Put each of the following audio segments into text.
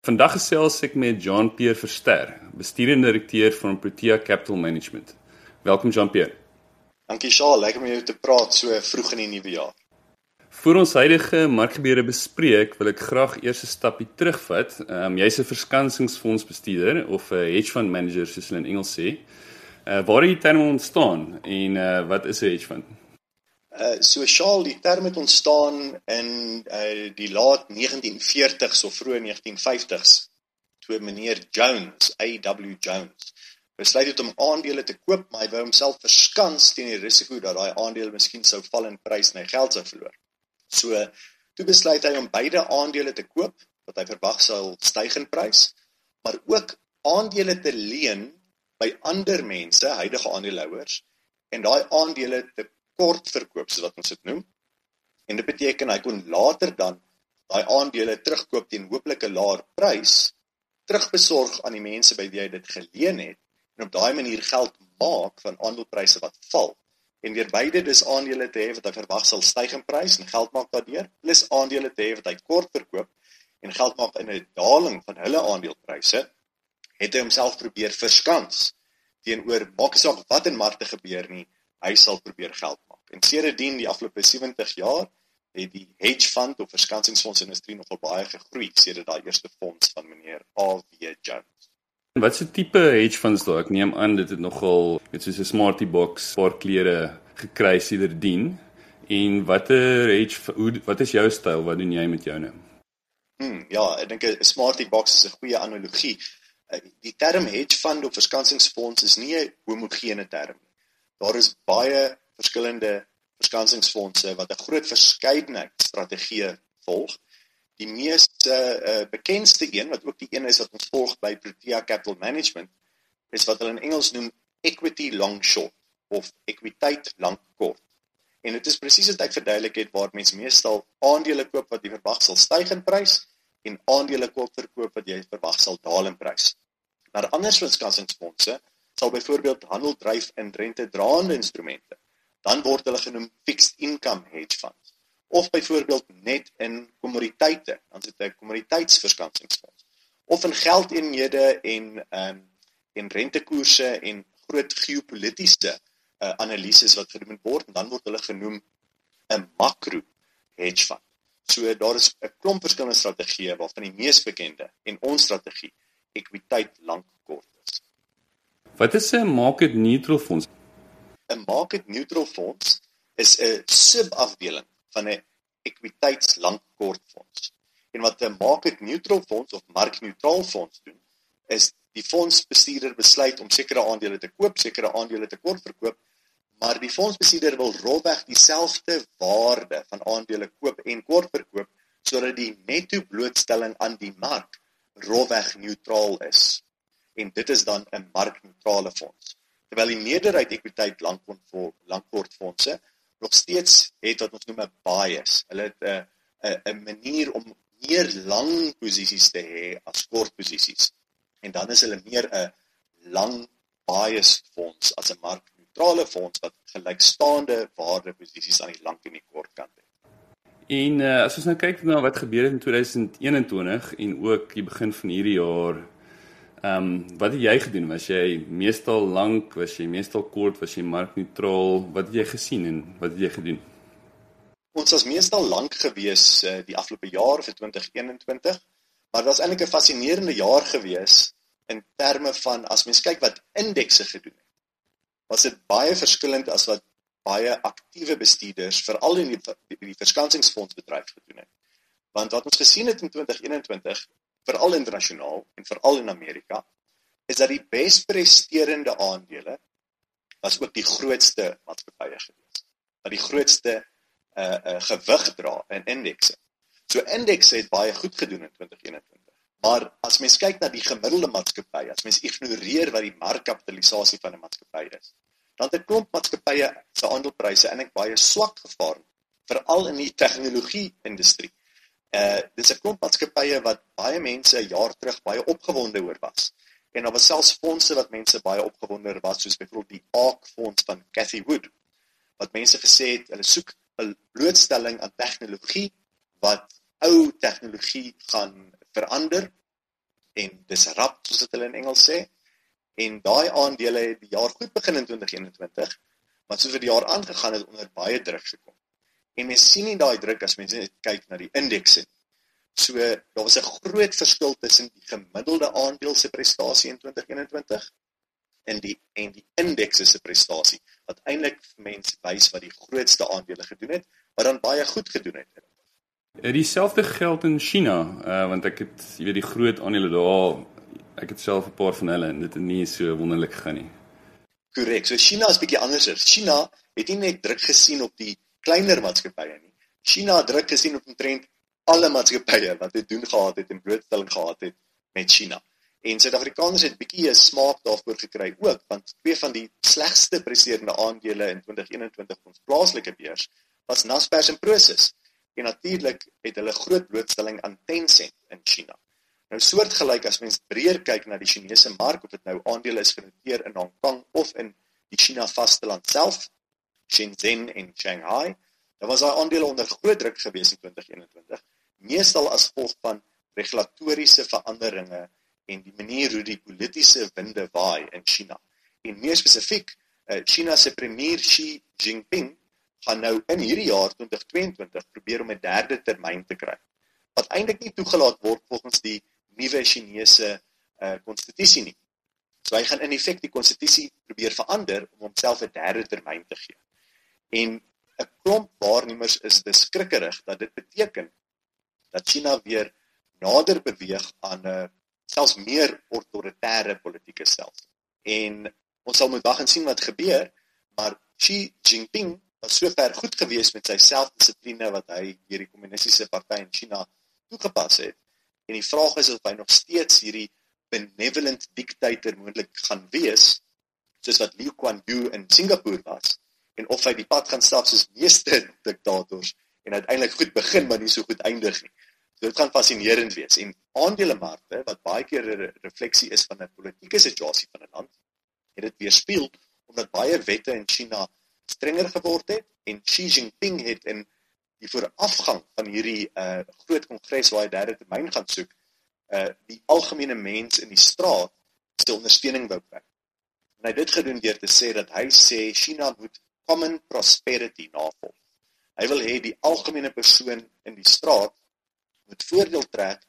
Vandag gesels ek met Jean-Pierre Verster, bestuurende direkteur van Protea Capital Management. Welkom Jean-Pierre. Dankie Shaal, lekker om jou te praat so vroeg in die nuwe jaar. Vir ons huidige markgebeure bespreek, wil ek graag eers 'n stapie terugvat. Ehm um, jy's 'n verskansingsfondsbestuurder of 'n hedge fund manager soos hulle in Engels sê. Uh, waar het die term ontstaan en uh, wat is 'n hedge fund? Uh sosiaal die term het ontstaan in uh die laat 1940s of vroeë 1950s toe meneer Jones, A.W. Jones, besluit het om aandele te koop, maar hy wou homself verskans teen die risiko dat daai aandele miskien sou val in prys en hy geld sou verloor. So toe besluit hy om beide aandele te koop wat hy verwag sou styg in prys, maar ook aandele te leen by ander mense, huidige aandeelhouers en daai aandele te kort verkoop soos wat ons dit noem. En dit beteken hy kon later dan daai aandele terugkoop teen hooplike laer prys, terugbesorg aan die mense by wie hy dit geleen het en op daai manier geld maak van aandelepryse wat val. En weer beide dis aandele te hê wat hy verwag sal styg in prys en geld maak daardeur, plus aandele te hê wat hy kort verkoop en geld maak in 'n daling van hulle aandelepryse, het hy homself probeer verskans teenoor maak nie saak wat in markte gebeur nie, hy sal probeer geld En sedertdien die afgelope 70 jaar het die hedge fund of verskansingsfondsindustrie nogal baie gegroei sedert daai eerste fonds van meneer A.W. Jones. Wat se tipe hedge funds daar? Ek neem aan dit het nogal net soos 'n smarty box paar klere gekry sedertdien. En watter hedge hoe wat is jou styl? Wat doen jy met joune? Hmm, ja, ek dink 'n smarty box is 'n goeie analogie. Eh, die term hedge fund of verskansingsfonds is nie 'n homogene term nie. Daar is baie verskillende verskansingsfondse wat 'n groot verskeidenheid strategieë volg. Die mees uh, bekendste een wat ook die een is wat ons volg by Protea Capital Management is wat hulle in Engels noem equity long short of ekwiteit lank kort. En dit is presies wat ek verduidelik het waar mense meestal aandele koop wat jy verwag sal styg in prys en aandele koop verkoop wat jy verwag sal daal in prys. Maar ander verskansingsfondse sal byvoorbeeld handel dryf in rentedraende instrumente dan word hulle genoem fixed income hedge funds of byvoorbeeld net in kommoditeite dan sit 'n kommoditeitsverskansingsfonds of in geldeenhede en ehm um, en rentekoerse en groot geopolitiese uh, analises wat gedoen word en dan word hulle genoem 'n makro hedge fund. So daar is 'n klomp verskillende strategieë waarvan die mees bekende en ons strategie ekwiteit lank kort is. Wat is 'n market neutral fonds? 'n market neutral fonds is 'n subafdeling van 'n ekwiteitslankkortfonds. En wat 'n market neutral fonds of markneutraal fonds doen, is die fondsbestuurder besluit om sekere aandele te koop, sekere aandele te kort verkoop, maar die fondsbestuurder wil rolweg dieselfde waarde van aandele koop en kort verkoop sodat die netto blootstelling aan die mark rolweg neutraal is. En dit is dan 'n markneutrale fonds terwyl die meerderheid ekwiteit lankkort lankkortfondse nog steeds het wat ons noem 'n bias. Hulle het 'n 'n 'n manier om meer lang posisies te hê as kort posisies. En dan is hulle meer 'n lang bias fonds as 'n markneutrale fonds wat gelykstaande waarde posisies aan die lank en die kort kant het. En uh, as ons nou kyk na wat gebeur het in 2021 en ook die begin van hierdie jaar Ehm um, wat het jy gedoen? Was jy meestal lank, was jy meestal kort, was jy markneutraal? Wat het jy gesien en wat het jy gedoen? Ons was meestal lank gewees uh, die afgelope jaar vir 2021, maar dit was eintlik 'n fascinerende jaar gewees in terme van as mens kyk wat indekse gedoen het. Was dit baie verskillend as wat baie aktiewe bestuurders veral in die, die verskansingsfondsbedryf gedoen het. Want wat ons gesien het in 2021 veral internasionaal en veral in Amerika, is dat die bespresterende aandele was ook die grootste maatskappye gewees. Wat die grootste uh uh gewig dra in indekse. So indekse het baie goed gedoen in 2021. Maar as mens kyk na die gemiddelde maatskappy, as mens ignoreer wat die markkapitalisasie van 'n maatskappy is, dan het 'n klomp maatskappye se aandelepryse eintlik baie swak gevaar, veral in die tegnologie industrie. Uh dis 'n klomp maatskappye wat baie mense 'n jaar terug baie opgewonde oor was. En daar was selfs fondse wat mense baie opgewonde oor was, soos byvoorbeeld die ARK fonds van Cathy Wood. Wat mense gesê het, hulle soek 'n blootstelling aan tegnologie wat ou tegnologie gaan verander en disrupt soos dit hulle in Engels sê. En daai aandele het die jaar goed begin in 2021, maar soos vir die jaar aangegaan het onder baie druk gekom. En mens sien nie daai druk as mense kyk na die indekse nie. So daar was 'n groot verskil tussen die gemiddelde aandeel se prestasie in 2021 en die en die indekse se prestasie wat eintlik vir mense wys wat die grootste aandele gedoen het, wat dan baie goed gedoen het. Dieselfde geld in China, uh, want ek het jy weet die groot aandele daar, ek het self 'n paar van hulle en dit het nie so wonderlik gegaan nie. Korrek. So China is bietjie anders. China het nie net druk gesien op die kleiner maatskappye nie. China het druk gesien op omtrent alle maatskappye wat dit doen gehad het en blootstelling gehad het met China. En Suid-Afrikaners het bietjie 'n smaak daarvoor gekry ook, want twee van die slegste presterende aandele in 2021 op ons plaaslike beurs was Naspers en Prosus. En natuurlik het hulle groot blootstelling aan Tencent in China. Nou soortgelyk as mens breër kyk na die Chinese mark of dit nou aandele is genoteer in Hong Kong of in die China vasteland self, Shenzhen en Shanghai, dan was daai aandele onder groot druk gewees in 2021, meestal as gevolg van regulatoriese veranderinge en die manier hoe die politieke winde waai in China. En meer spesifiek, eh, China se premier Xi Jinping gaan nou in hierdie jaar 2022 probeer om 'n derde termyn te kry. Wat eintlik nie toegelaat word volgens die nuwe Chinese uh konstitusie nie. So hy gaan in effek die konstitusie probeer verander om homself 'n derde termyn te gee. En 'n klomp waarnemers is beskrikkerig dat dit beteken dat China weer nader beweeg aan 'n selfs meer autoritaire politieke stelsel. En ons sal moet wag en sien wat gebeur, maar Xi Jinping was sover goed gewees met sy selfdissipline wat hy deur die kommunistiese party in China toegepas het. En die vraag is of hy nog steeds hierdie benevolent dictator moontlik gaan wees soos wat Lee Kuan Yew in Singapore was en of hy die pad gaan stap soos meeste diktators en uiteindelik goed begin maar nie so goed eindig nie. So dit gaan fascinerend wees en aandelemarkte wat baie keer 'n refleksie is van 'n politieke situasie van 'n land, het dit weerspieël omdat baie wette in China strenger geword het en Xi Jinping het in die voorafgang van hierdie uh groot kongres waar hy derde termyn gaan soek, uh die algemene mens in die straat se ondersteuning wou kry. En hy het dit gedoen deur te sê dat hy sê China moet common prosperity navolg. Hy wil hê die algemene persoon in die straat moet voordeel trek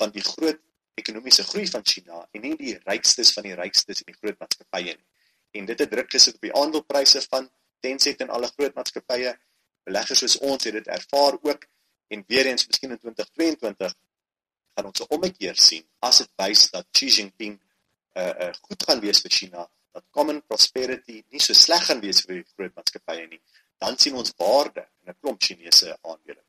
van die groot ekonomiese groei van China en nie die rykstes van die rykstes in die groot maatskappye nie. En dit het druk gesit op die aandelepryse van Tencent en alle groot maatskappye. Beleggers soos ons het dit ervaar ook en weer eens miskien in 2022 gaan ons 'n ommekeer sien as dit wys dat Xi Jinping 'n uh, uh, goed gaan wees vir China, dat common prosperity nie so sleg gaan wees vir die groot maatskappye nie. Dan sien ons waarde in 'n klomp Chinese aandele.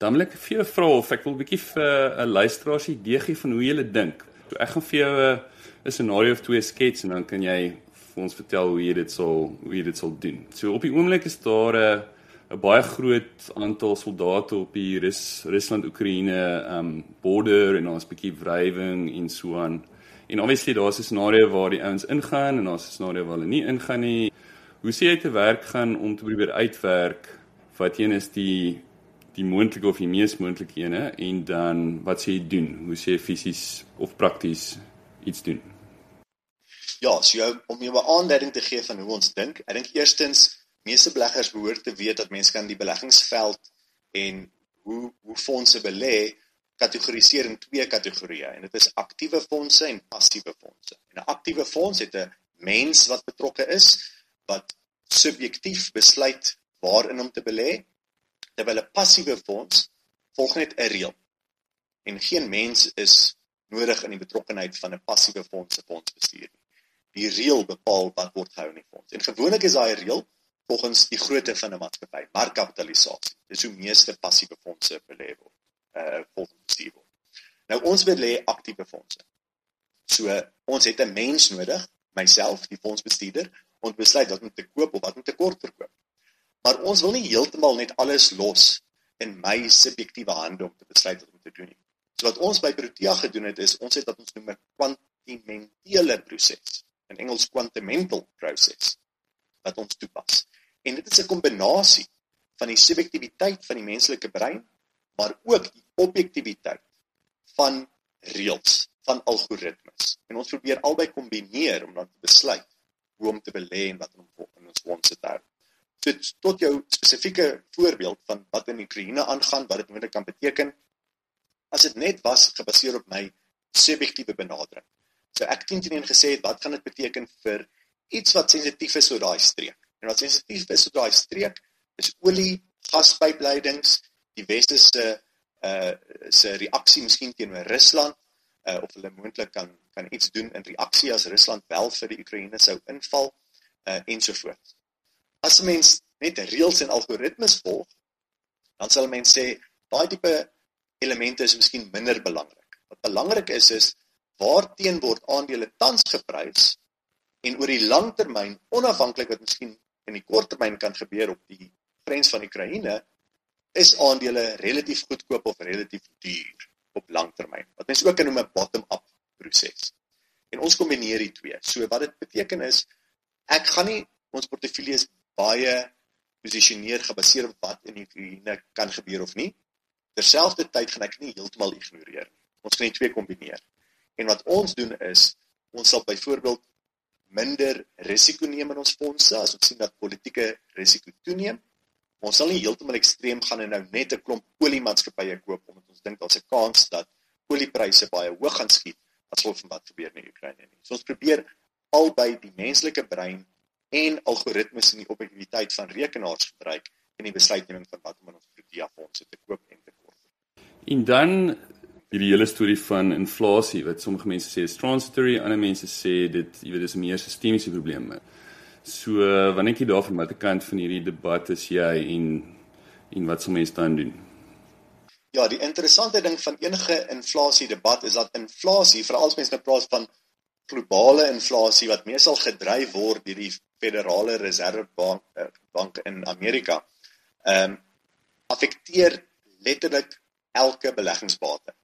Dan wil ek vir jou vra of ek wil 'n bietjie vir 'n luisteraar se idee gee van hoe jy dink. So ek gaan vir jou 'n 'n scenario of twee skets en dan kan jy vir ons vertel hoe jy dit sal hoe jy dit sal doen. So op die oomblik is daar 'n 'n baie groot aantal soldate op die Rus Rusland Oekraïne um border en ons bietjie wrywing en so aan. En obviously daar's 'n scenario waar die ouens ingaan en daar's 'n scenario waar hulle nie ingaan nie. Hoe sê jy te werk gaan om te probeer uitwerk wat een is die die moontlike of die mees moontlike ene en dan wat sê jy doen? Hoe sê jy fisies of prakties iets doen? Ja, so jou, om jou 'n aanduiding te gee van hoe ons dink. Ek dink eerstens meeste beleggers behoort te weet dat mense kan die beleggingsveld en hoe hoe fondse belê kategoriseer in twee kategorieë en dit is aktiewe fondse en passiewe fondse. En 'n aktiewe fonds het 'n mens wat betrokke is wat subjektief besluit waarin om te belê terwyl 'n passiewe fonds volg net 'n reël. En geen mens is nodig in die betrokkenheid van 'n passiewe fonds se fondsbestuur nie. Die reël bepaal wat word gehou in die fonds. En gewoonlik is daai reël volgens die grootte van 'n maatskappy, markkapitalisasie. Dis hoe meeste passiewe fondse belê word, uh volgens bestuur word. Nou ons belê aktiewe fondse. So ons het 'n mens nodig, myself, die fondsbestuurder, om besluit wat om te koop of wat om te kort verkoop. Maar ons wil nie heeltemal net alles los in my subjektiewe hande om te besluit wat om te doen nie. So wat ons by Protea gedoen het is ons het wat ons noem 'n kwantimentele proses, in Engels quantimental process wat ons toepas. En dit is 'n kombinasie van die subjektiwiteit van die menslike brein, maar ook die objektiwiteit van reëls van algoritmes. En ons probeer albei kombineer om dan te besluit hoe om te belê en wat om in ons fondse te hou. So tot jou spesifieke voorbeeld van wat in Oekraïne aangaan, wat dit moontlik kan beteken, as dit net was gebaseer op my subjektiewe benadering. So ek het intien gesê wat gaan dit beteken vir iets wat sensitief is oor daai streek. En wat sensitief is oor daai streek is olie, gaspypleidings, die weste se uh se reaksie miskien teenoor Rusland uh of hulle moontlik kan kan iets doen in reaksie as Rusland wel vir die Oekraïne sou inval uh ensovoorts. As 'n mens net reëls en algoritmes volg, dan sal mense sê daai tipe elemente is miskien minder belangrik. Wat belangrik is is waarteen word aandele tans geprys en oor die lang termyn onafhanklik wat miskien in die kort termyn kan gebeur op die grens van Oekraïne is aandele relatief goedkoop of relatief duur op lang termyn. Wat mens ook kan noem 'n bottom-up proses. En ons kombineer die twee. So wat dit beteken is ek gaan nie ons portefeuilles baie posisioneer gebaseer op wat in Oekraïne kan gebeur of nie. Terselfdertyd gaan ek nie heeltemal ignoreer nie. Ons gaan die twee kombineer. En wat ons doen is ons sal byvoorbeeld minder risiko neem in ons fondse as ons sien dat politieke risiko toeneem. Ons sal nie heeltemal ekstreem gaan en nou net 'n klomp oliemaatskappye koop omdat ons dink daar's 'n kans dat oliepryse baie hoog gaan skiet as gevolg van wat gebeur in Oekraïne nie. So ons probeer albei die menslike brein en algoritmes en die objektiviteit van rekenaars gebruik in die besluitneming van wat om in ons Protea fondse te koop en te koop. En dan hierdie hele storie van inflasie wat sommige mense sê is transitory, ander mense sê dit jy weet dis 'n meer sistemiese probleem. So wanneer ek daarvan watter kant van hierdie debat is jy en en wat sou mense dan doen? Ja, die interessante ding van enige inflasie debat is dat inflasie, veral as mense nou praat van globale inflasie wat meestal gedryf word deur die Federale Reservebank eh, bank in Amerika, ehm um, affekteer letterlik elke beleggingsbate.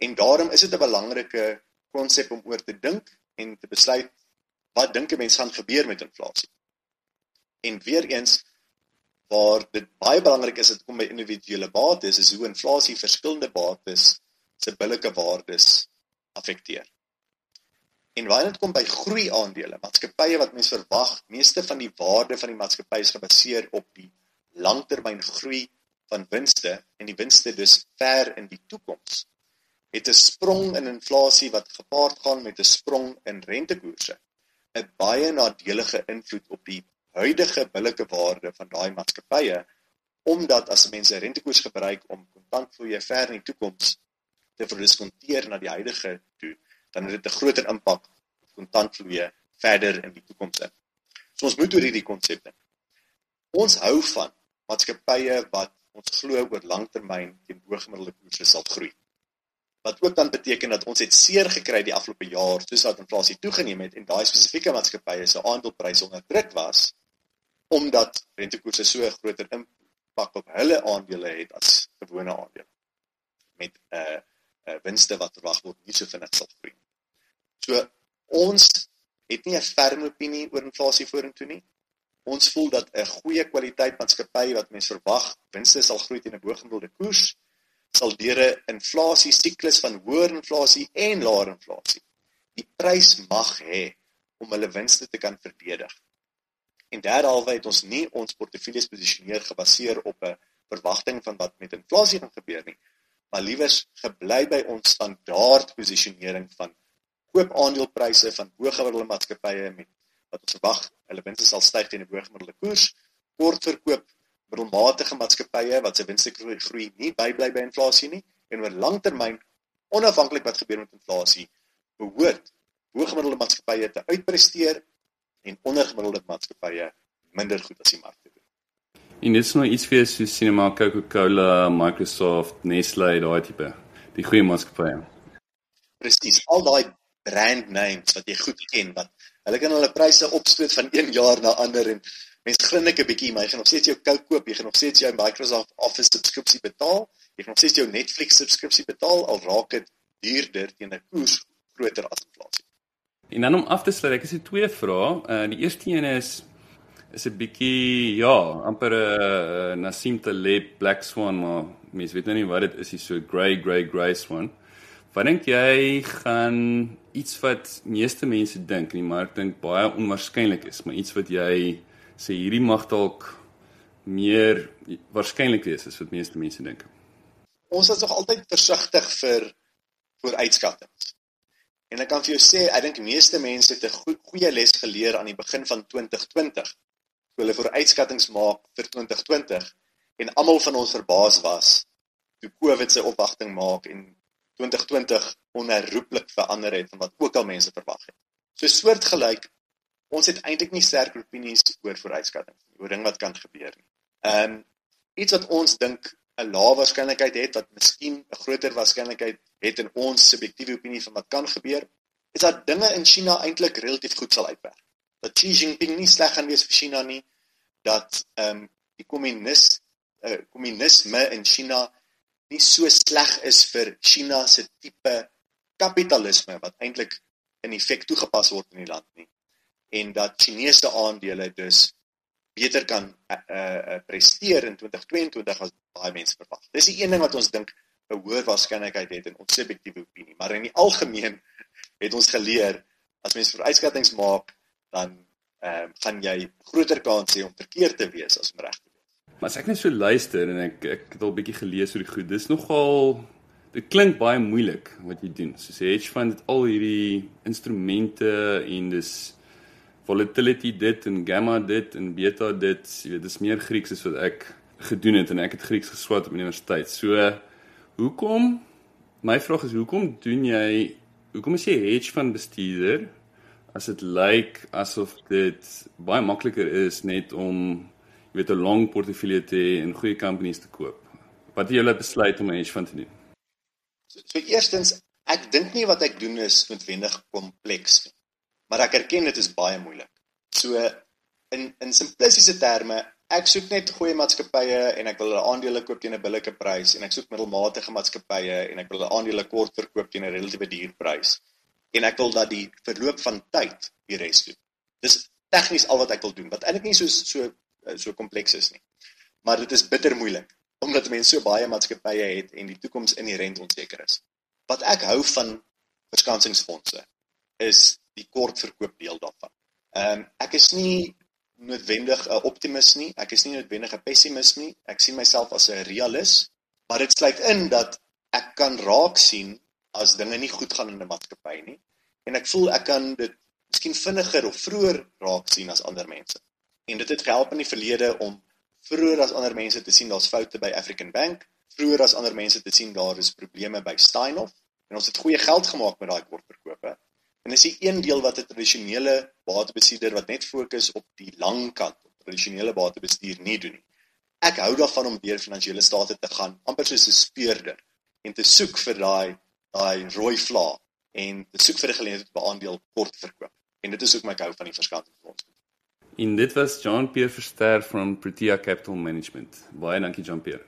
En daarom is dit 'n belangrike konsep om oor te dink en te besluit wat dink 'n mens gaan gebeur met inflasie. En weer eens waar dit baie belangrik is dit kom by individuele bates is hoe inflasie verskillende bates se billike waardes affekteer. En wanneer dit kom by groei aandele, maatskappye wat mense verwag, meeste van die waarde van die maatskappy is gebaseer op die langtermyn groei van winste en die winste dus ver in die toekoms het 'n sprong in inflasie wat gepaard gaan met 'n sprong in rentekoerse 'n baie nadelige invloed op die huidige billike waarde van daai maatskappye omdat as mense rentekoers gebruik om kontantvloeie ver in die toekoms te verdiskonteer na die huidige toe dan het dit 'n groter impak op kontantvloeie verder in die toekoms in. So ons moet oor hierdie konsep dink. Ons hou van maatskappye wat ons glo oor langtermyn teen hoëgemiddelde koerse sal groei wat ook dan beteken dat ons het seer gekry die afgelope jaar soos wat inflasie toegeneem het en daai spesifieke maatskappye se aandelepryse onder druk was omdat rentekoerse so 'n groter impak op hulle aandele het as gewone aandele met 'n uh, eh, uh, eh, winste wat verwag word nie so vinnig sal groei. So ons het nie 'n ferme opinie oor inflasie vorentoe nie. Ons voel dat 'n goeie kwaliteit maatskappy wat mense verwag winste sal groei teen 'n bogemiddelde koers sal deur 'n inflasie siklus van hoër inflasie en laer inflasie die prys mag hê om hulle winste te kan verdedig. En derhalwe het ons nie ons portefeuilles posisioneer gebaseer op 'n verwagting van wat met inflasie gaan gebeur nie, maar liewers gebly by ons standaard posisionering van koop aandelepryse van hoëgemiddelde maatskappye met wat ons verwag hulle winste sal styg teen 'n hoëgemiddelde koers, kort verkoop middelmatige maatskappye wat se winste groei nie bybly by inflasie nie en oor langtermyn onafhanklik wat gebeur met inflasie behoort hoëgemiddelde maatskappye te uitpresteer en ondergemiddelde maatskappye minder goed as die mark te doen. En dis nou iets vir so Cinema, Coca-Cola, Microsoft, Nestle, daai tipe die goeie maatskappye. Presies, al daai brand names wat jy goed ken wat hulle kan hulle pryse opstoot van een jaar na ander en Mens grinnik 'n bietjie, maar jy gaan nog steeds jou Coke koop, jy gaan nog steeds jou Microsoft Office subskripsie betaal, jy gaan nog steeds jou Netflix subskripsie betaal al raak dit duurder teen 'n koers groter as inflasie. En dan om af te sluit, ek het twee vrae. Uh die eerste een is is 'n bietjie ja, amper 'n uh, Nassim Taleb Black Swan, maar mense weet nou nie wat dit is, hy so grey grey grey swan. Wat dink jy gaan iets wat meeste mense dink en die mark dink baie onwaarskynlik is, maar iets wat jy sê hierdie mag dalk meer waarskynlik wees as wat meeste mense dink? Ons is nog altyd versigtig vir vooruitskattinge. En ek kan vir jou sê, ek dink die meeste mense het 'n goeie les geleer aan die begin van 2020. Toe hulle vooruitskattinge maak vir 2020 en almal van ons verbaas was toe COVID se opwagting maak en 2020 onherroepelik verander het van wat ook al mense verwag het. So soortgelyk, ons het eintlik nie sterk opinies oor vooruitskattinge nie, oor ding wat kan gebeur nie. Ehm um, iets wat ons dink 'n lae waarskynlikheid het wat miskien 'n groter waarskynlikheid het in ons subjektiewe opinie van wat kan gebeur, is dat dinge in China eintlik relatief goed sal uitwerk. Dat Xi Jinping nie sleg gaan wees vir China nie, dat ehm um, die kommunis uh, kommunisme in China nie so sleg is vir China se tipe kapitalisme wat eintlik in effek toegepas word in die land nie en dat Chinese aandele dus beter kan uh, uh, presteer in 2022 as baie mense verwag. Dis die een ding wat ons dink 'n hoër waarskynlikheid het in ons subjektiewe opinie, maar in die algemeen het ons geleer as mens vooruitskattinge maak, dan ehm uh, gaan jy groter kans hê om verkeerd te wees as om reg te. Maar as ek net so luister en ek ek het al 'n bietjie gelees oor die goed, dis nogal dit klink baie moeilik wat jy doen. Soos hedge fund het al hierdie instrumente en dis volatility dit en gamma dit en beta dit, jy weet, dis meer Grieks as wat ek gedoen het en ek het Grieks geswat op universiteit. So hoekom my vraag is hoekom doen jy hoekom is jy hedge fund bestuurder as dit lyk asof dit baie makliker is net om jy weet 'n long portefeulje te hê en goeie companies te koop. Wat het laat besluit om 'n hedge fund te doen? So, so eerstens, ek dink nie wat ek doen is noodwendig kompleks nie maar ek erken dit is baie moeilik. So in in simplistiese terme, ek soek net goeie maatskappye en ek wil hulle aandele koop teen 'n billike prys en ek soek middelmatige maatskappye en ek wil hulle aandele kort verkoop teen 'n relatiewe duur prys. En ek wil dat die verloop van tyd die res doen. Dis tegnies al wat ek wil doen, wat eintlik nie so so so kompleks is nie. Maar dit is bitter moeilik omdat mense so baie maatskappye het en die toekoms inherënt onseker is. Wat ek hou van verskansingsfondse is die kortverkoop deel daarvan. Ehm um, ek is nie noodwendig 'n optimis nie, ek is nie noodwendig 'n pessimis nie. Ek sien myself as 'n realis, maar dit sluit in dat ek kan raak sien as dinge nie goed gaan in 'n maatskappy nie en ek voel ek kan dit miskien vinniger of vroeër raak sien as ander mense. En dit het gehelp in die verlede om vroeër as ander mense te sien daar's foute by African Bank, vroeër as ander mense te sien daar is probleme by Steinhoff en ons het goeie geld gemaak met daai kortverkope. En dis die een deel wat 'n tradisionele batebestuurder wat net fokus op die lang kant, op tradisionele batebestuur nie doen nie. Ek hou daarvan om deur finansiële state te gaan, amper soos 'n speurder en te soek vir daai daai rooi vla en te soek vir 'n geleentheid om 'n aandeel kort te verkoop. En dit is ook my hou van die verskantingsfonds. En dit was John Pierre Verster van Protea Capital Management. Baie dankie John Pierre.